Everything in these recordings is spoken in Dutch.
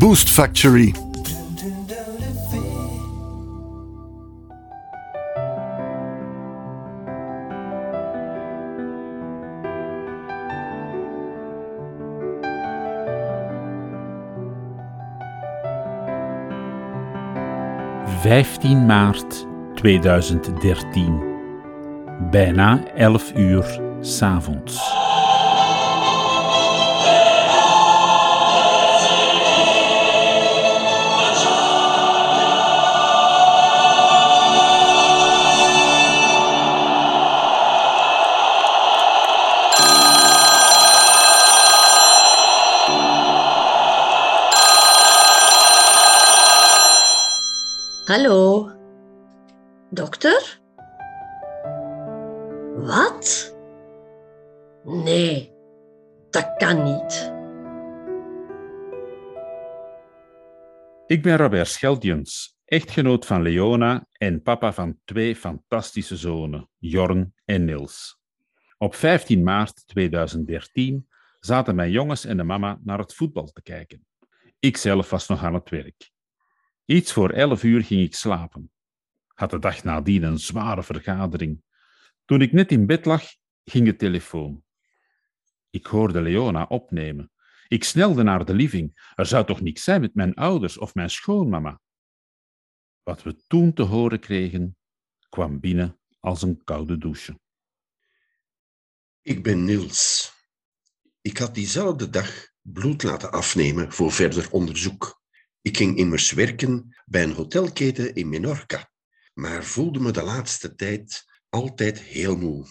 Boost Factory. Vijftien maart 2013. Bijna 11 uur s'avonds. Hallo? Dokter? Wat? Nee, dat kan niet. Ik ben Robert Scheldjens, echtgenoot van Leona en papa van twee fantastische zonen, Jorn en Nils. Op 15 maart 2013 zaten mijn jongens en de mama naar het voetbal te kijken. Ik zelf was nog aan het werk. Iets voor elf uur ging ik slapen. Had de dag nadien een zware vergadering. Toen ik net in bed lag, ging de telefoon. Ik hoorde Leona opnemen. Ik snelde naar de living. Er zou toch niks zijn met mijn ouders of mijn schoonmama? Wat we toen te horen kregen, kwam binnen als een koude douche. Ik ben Niels. Ik had diezelfde dag bloed laten afnemen voor verder onderzoek. Ik ging immers werken bij een hotelketen in Menorca, maar voelde me de laatste tijd altijd heel moe.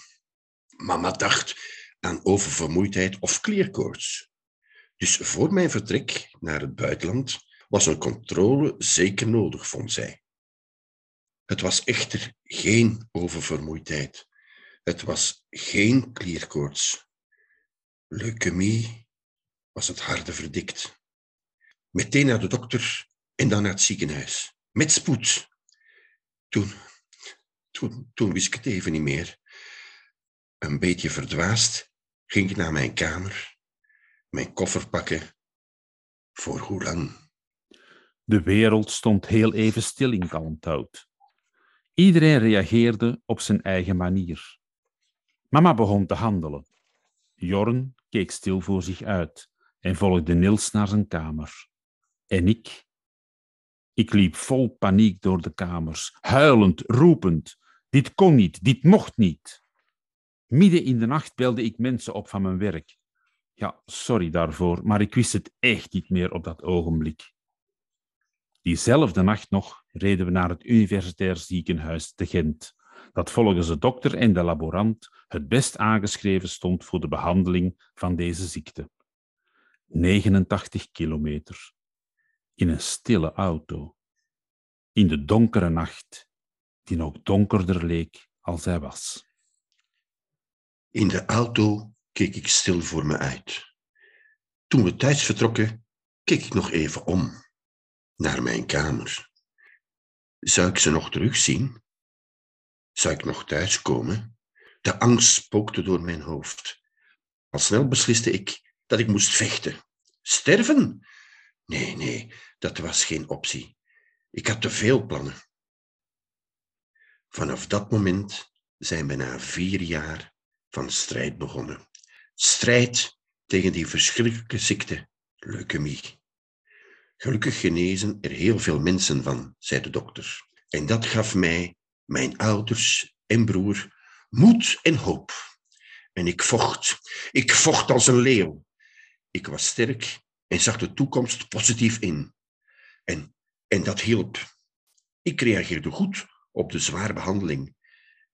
Mama dacht aan oververmoeidheid of klierkoorts. Dus voor mijn vertrek naar het buitenland was een controle zeker nodig, vond zij. Het was echter geen oververmoeidheid. Het was geen klierkoorts. Leukemie was het harde verdikt. Meteen naar de dokter en dan naar het ziekenhuis. Met spoed. Toen, toen, toen wist ik het even niet meer. Een beetje verdwaasd ging ik naar mijn kamer, mijn koffer pakken. Voor hoe lang? De wereld stond heel even stil in Kalmthout. Iedereen reageerde op zijn eigen manier. Mama begon te handelen. Jorn keek stil voor zich uit en volgde Niels naar zijn kamer. En ik? Ik liep vol paniek door de kamers, huilend, roepend. Dit kon niet, dit mocht niet. Midden in de nacht belde ik mensen op van mijn werk. Ja, sorry daarvoor, maar ik wist het echt niet meer op dat ogenblik. Diezelfde nacht nog reden we naar het Universitair Ziekenhuis te Gent, dat volgens de dokter en de laborant het best aangeschreven stond voor de behandeling van deze ziekte. 89 kilometer in een stille auto, in de donkere nacht, die nog donkerder leek als hij was. In de auto keek ik stil voor me uit. Toen we thuis vertrokken, keek ik nog even om, naar mijn kamer. Zou ik ze nog terugzien? Zou ik nog thuiskomen? De angst spookte door mijn hoofd. Al snel besliste ik dat ik moest vechten. Sterven? Nee, nee, dat was geen optie. Ik had te veel plannen. Vanaf dat moment zijn we na vier jaar van strijd begonnen. Strijd tegen die verschrikkelijke ziekte, leukemie. Gelukkig genezen er heel veel mensen van, zei de dokter. En dat gaf mij, mijn ouders en broer, moed en hoop. En ik vocht. Ik vocht als een leeuw. Ik was sterk en zag de toekomst positief in. En, en dat hielp. Ik reageerde goed op de zware behandeling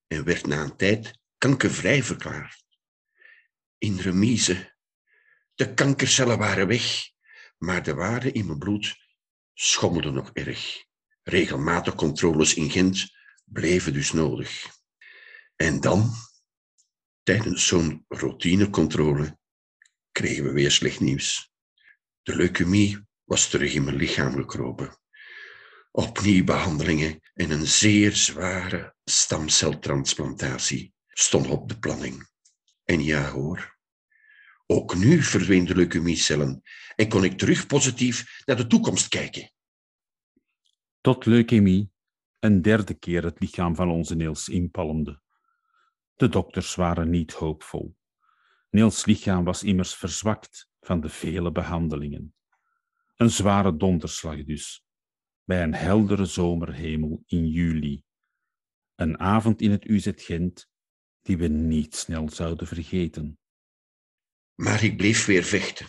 en werd na een tijd kankervrij verklaard. In remise. De kankercellen waren weg, maar de waarden in mijn bloed schommelde nog erg. Regelmatig controles in Gent bleven dus nodig. En dan, tijdens zo'n routinecontrole, kregen we weer slecht nieuws. De leukemie was terug in mijn lichaam gekropen. Opnieuw behandelingen en een zeer zware stamceltransplantatie stond op de planning. En ja hoor, ook nu verdwenen leukemiecellen en kon ik terug positief naar de toekomst kijken. Tot leukemie een derde keer het lichaam van onze Niels inpalmde. De dokters waren niet hoopvol. Niels' lichaam was immers verzwakt van de vele behandelingen. Een zware donderslag dus, bij een heldere zomerhemel in juli. Een avond in het UZ Gent die we niet snel zouden vergeten. Maar ik bleef weer vechten.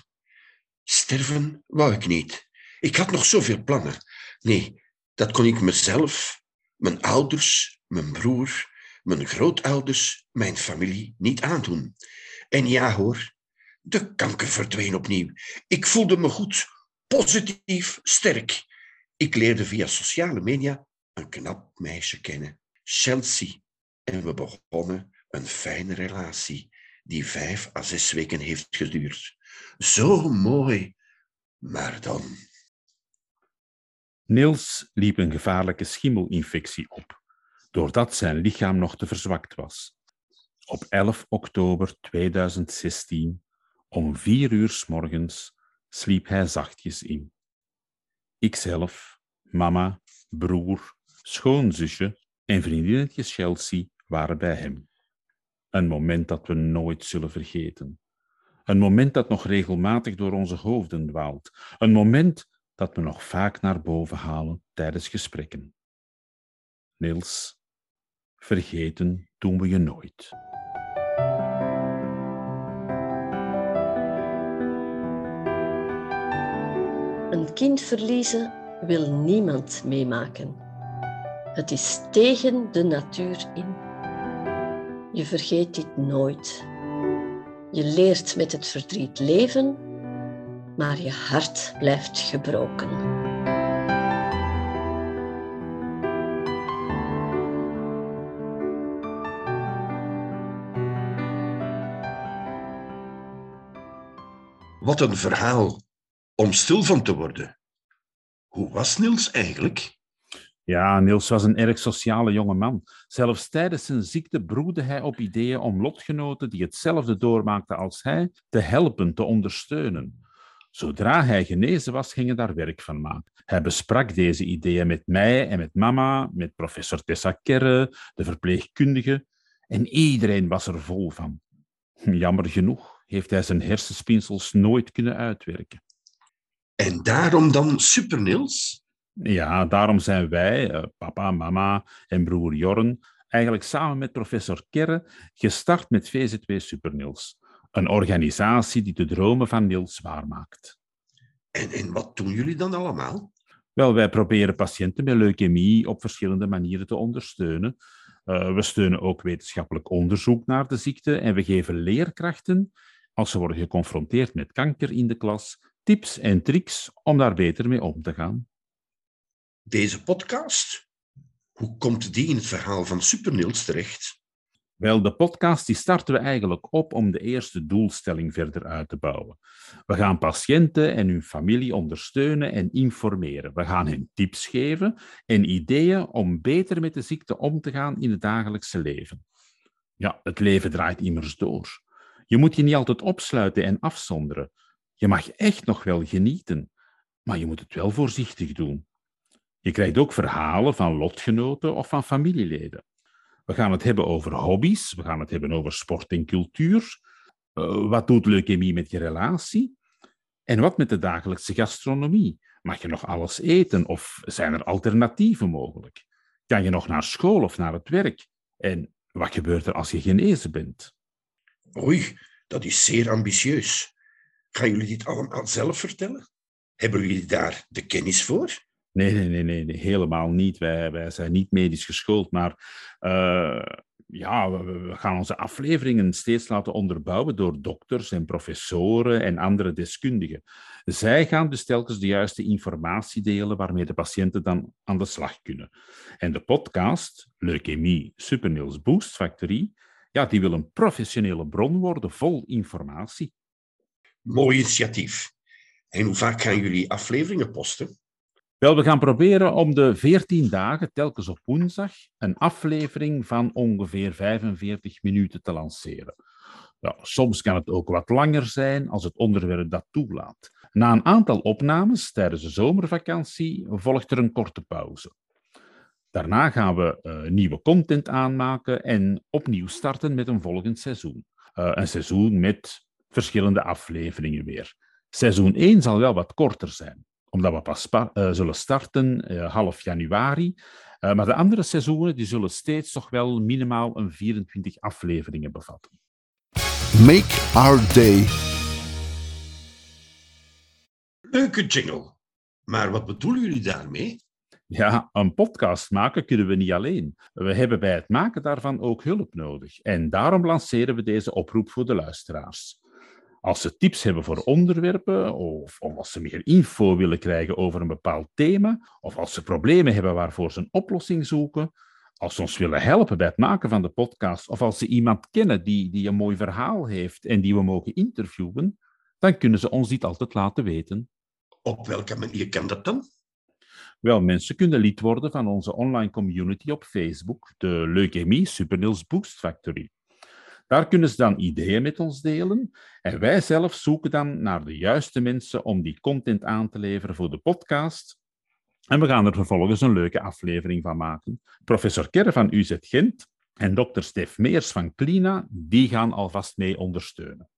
Sterven wou ik niet. Ik had nog zoveel plannen. Nee, dat kon ik mezelf, mijn ouders, mijn broer, mijn grootouders, mijn familie niet aandoen. En ja hoor, de kanker verdween opnieuw. Ik voelde me goed, positief, sterk. Ik leerde via sociale media een knap meisje kennen, Chelsea. En we begonnen een fijne relatie die vijf à zes weken heeft geduurd. Zo mooi, maar dan. Niels liep een gevaarlijke schimmelinfectie op, doordat zijn lichaam nog te verzwakt was. Op 11 oktober 2016, om vier uur s morgens, sliep hij zachtjes in. Ikzelf, mama, broer, schoonzusje en vriendinnetje Chelsea waren bij hem. Een moment dat we nooit zullen vergeten. Een moment dat nog regelmatig door onze hoofden dwaalt. Een moment dat we nog vaak naar boven halen tijdens gesprekken. Niels, vergeten doen we je nooit. Een kind verliezen wil niemand meemaken. Het is tegen de natuur in. Je vergeet dit nooit. Je leert met het verdriet leven, maar je hart blijft gebroken. Wat een verhaal om stil van te worden. Hoe was Niels eigenlijk? Ja, Niels was een erg sociale jonge man. Zelfs tijdens zijn ziekte broedde hij op ideeën om lotgenoten die hetzelfde doormaakten als hij te helpen, te ondersteunen. Zodra hij genezen was, ging hij daar werk van maken. Hij besprak deze ideeën met mij en met mama, met professor Tessa Kerre, de verpleegkundige, en iedereen was er vol van. Jammer genoeg heeft hij zijn hersenspinsels nooit kunnen uitwerken. En daarom dan Super Niels? Ja, daarom zijn wij, eh, papa, mama en broer Jorn, eigenlijk samen met professor Kerre gestart met VZW Supernils. Een organisatie die de dromen van Niels waarmaakt. En, en wat doen jullie dan allemaal? Wel, wij proberen patiënten met leukemie op verschillende manieren te ondersteunen. Uh, we steunen ook wetenschappelijk onderzoek naar de ziekte en we geven leerkrachten, als ze worden geconfronteerd met kanker in de klas, tips en tricks om daar beter mee om te gaan. Deze podcast, hoe komt die in het verhaal van Super Niels terecht? Wel, de podcast die starten we eigenlijk op om de eerste doelstelling verder uit te bouwen. We gaan patiënten en hun familie ondersteunen en informeren. We gaan hen tips geven en ideeën om beter met de ziekte om te gaan in het dagelijkse leven. Ja, het leven draait immers door. Je moet je niet altijd opsluiten en afzonderen. Je mag echt nog wel genieten, maar je moet het wel voorzichtig doen. Je krijgt ook verhalen van lotgenoten of van familieleden. We gaan het hebben over hobby's, we gaan het hebben over sport en cultuur. Uh, wat doet leukemie met je relatie? En wat met de dagelijkse gastronomie? Mag je nog alles eten of zijn er alternatieven mogelijk? Kan je nog naar school of naar het werk? En wat gebeurt er als je genezen bent? Oei, dat is zeer ambitieus. Gaan jullie dit allemaal zelf vertellen? Hebben jullie daar de kennis voor? Nee, nee, nee, nee, helemaal niet. Wij, zijn niet medisch geschoold, maar uh, ja, we, gaan onze afleveringen steeds laten onderbouwen door dokters en professoren en andere deskundigen. Zij gaan dus telkens de juiste informatie delen waarmee de patiënten dan aan de slag kunnen. En de podcast, Leukemie Supernails Boost Factory, ja, die wil een professionele bron worden vol informatie. Mooi initiatief. En hoe vaak gaan jullie afleveringen posten? Wel, we gaan proberen om de 14 dagen, telkens op woensdag, een aflevering van ongeveer 45 minuten te lanceren. Ja, soms kan het ook wat langer zijn als het onderwerp dat toelaat. Na een aantal opnames tijdens de zomervakantie volgt er een korte pauze. Daarna gaan we uh, nieuwe content aanmaken en opnieuw starten met een volgend seizoen. Uh, een seizoen met verschillende afleveringen weer. Seizoen 1 zal wel wat korter zijn omdat we pas uh, zullen starten uh, half januari. Uh, maar de andere seizoenen die zullen steeds toch wel minimaal een 24 afleveringen bevatten. Make our day. Leuke jingle. Maar wat bedoelen jullie daarmee? Ja, een podcast maken kunnen we niet alleen. We hebben bij het maken daarvan ook hulp nodig. En daarom lanceren we deze oproep voor de luisteraars. Als ze tips hebben voor onderwerpen, of, of, als ze meer info willen krijgen over een bepaald thema, of als ze problemen hebben waarvoor ze een oplossing zoeken, als ze ons willen helpen bij het maken van de podcast, of als ze iemand kennen die, die een mooi verhaal heeft en die we mogen interviewen, dan kunnen ze ons dit altijd laten weten. Op welke manier kan dat dan? Wel, mensen kunnen lid worden van onze online community op Facebook, de Leukemie Supernils Boost Factory. Daar kunnen ze dan ideeën met ons delen. En wij zelf zoeken dan naar de juiste mensen om die content aan te leveren voor de podcast. En we gaan er vervolgens een leuke aflevering van maken. Professor Kerr van UZ Gent en dokter Stef Meers van Klina, die gaan alvast mee ondersteunen.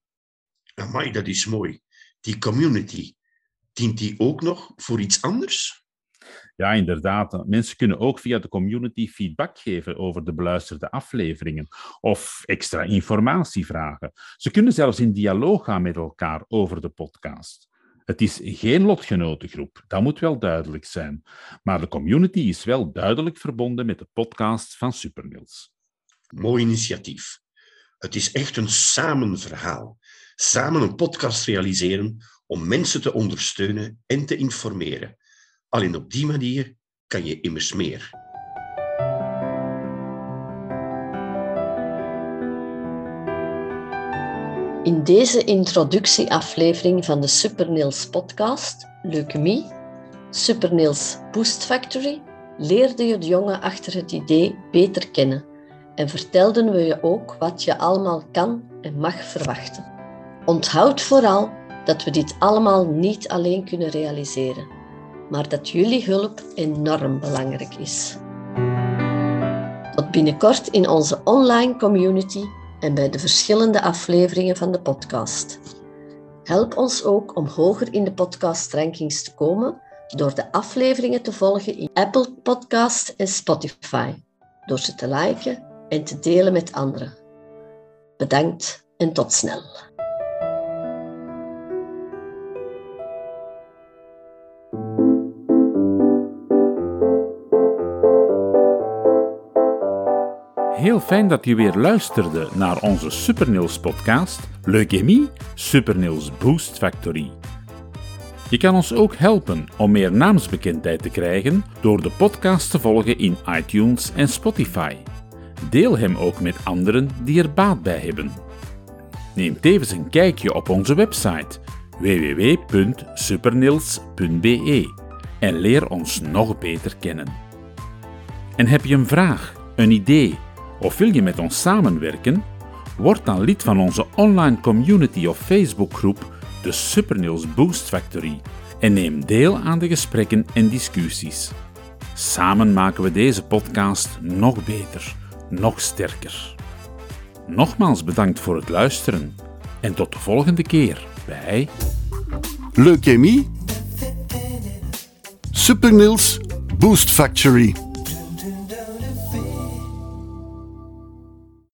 Amai, dat is mooi. Die community, dient die ook nog voor iets anders? Ja, inderdaad. Mensen kunnen ook via de community feedback geven over de beluisterde afleveringen of extra informatie vragen. Ze kunnen zelfs in dialoog gaan met elkaar over de podcast. Het is geen lotgenotengroep, dat moet wel duidelijk zijn. Maar de community is wel duidelijk verbonden met de podcast van Supermills. Mooi initiatief. Het is echt een samenverhaal. Samen een podcast realiseren om mensen te ondersteunen en te informeren. Alleen op die manier kan je immers meer. In deze introductieaflevering van de Supernails podcast, Leukemie, Supernails Boost Factory, leerde je de jongen achter het idee beter kennen en vertelden we je ook wat je allemaal kan en mag verwachten. Onthoud vooral dat we dit allemaal niet alleen kunnen realiseren maar dat jullie hulp enorm belangrijk is. Tot binnenkort in onze online community en bij de verschillende afleveringen van de podcast. Help ons ook om hoger in de podcast-rankings te komen door de afleveringen te volgen in Apple Podcast en Spotify, door ze te liken en te delen met anderen. Bedankt en tot snel. Heel fijn dat je weer luisterde naar onze Supernails podcast Leukemie Supernails Boost Factory. Je kan ons ook helpen om meer naamsbekendheid te krijgen door de podcast te volgen in iTunes en Spotify. Deel hem ook met anderen die er baat bij hebben. Neem tevens een kijkje op onze website www.supernils.be en leer ons nog beter kennen. En heb je een vraag, een idee of wil je met ons samenwerken? Word dan lid van onze online community of Facebookgroep, de Supernails Boost Factory, en neem deel aan de gesprekken en discussies. Samen maken we deze podcast nog beter, nog sterker. Nogmaals bedankt voor het luisteren en tot de volgende keer bij Leukemie Supernails Boost Factory.